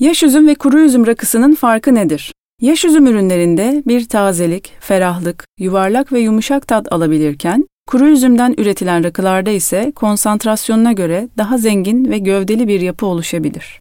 Yaş üzüm ve kuru üzüm rakısının farkı nedir? Yaş üzüm ürünlerinde bir tazelik, ferahlık, yuvarlak ve yumuşak tat alabilirken, kuru üzümden üretilen rakılarda ise konsantrasyonuna göre daha zengin ve gövdeli bir yapı oluşabilir.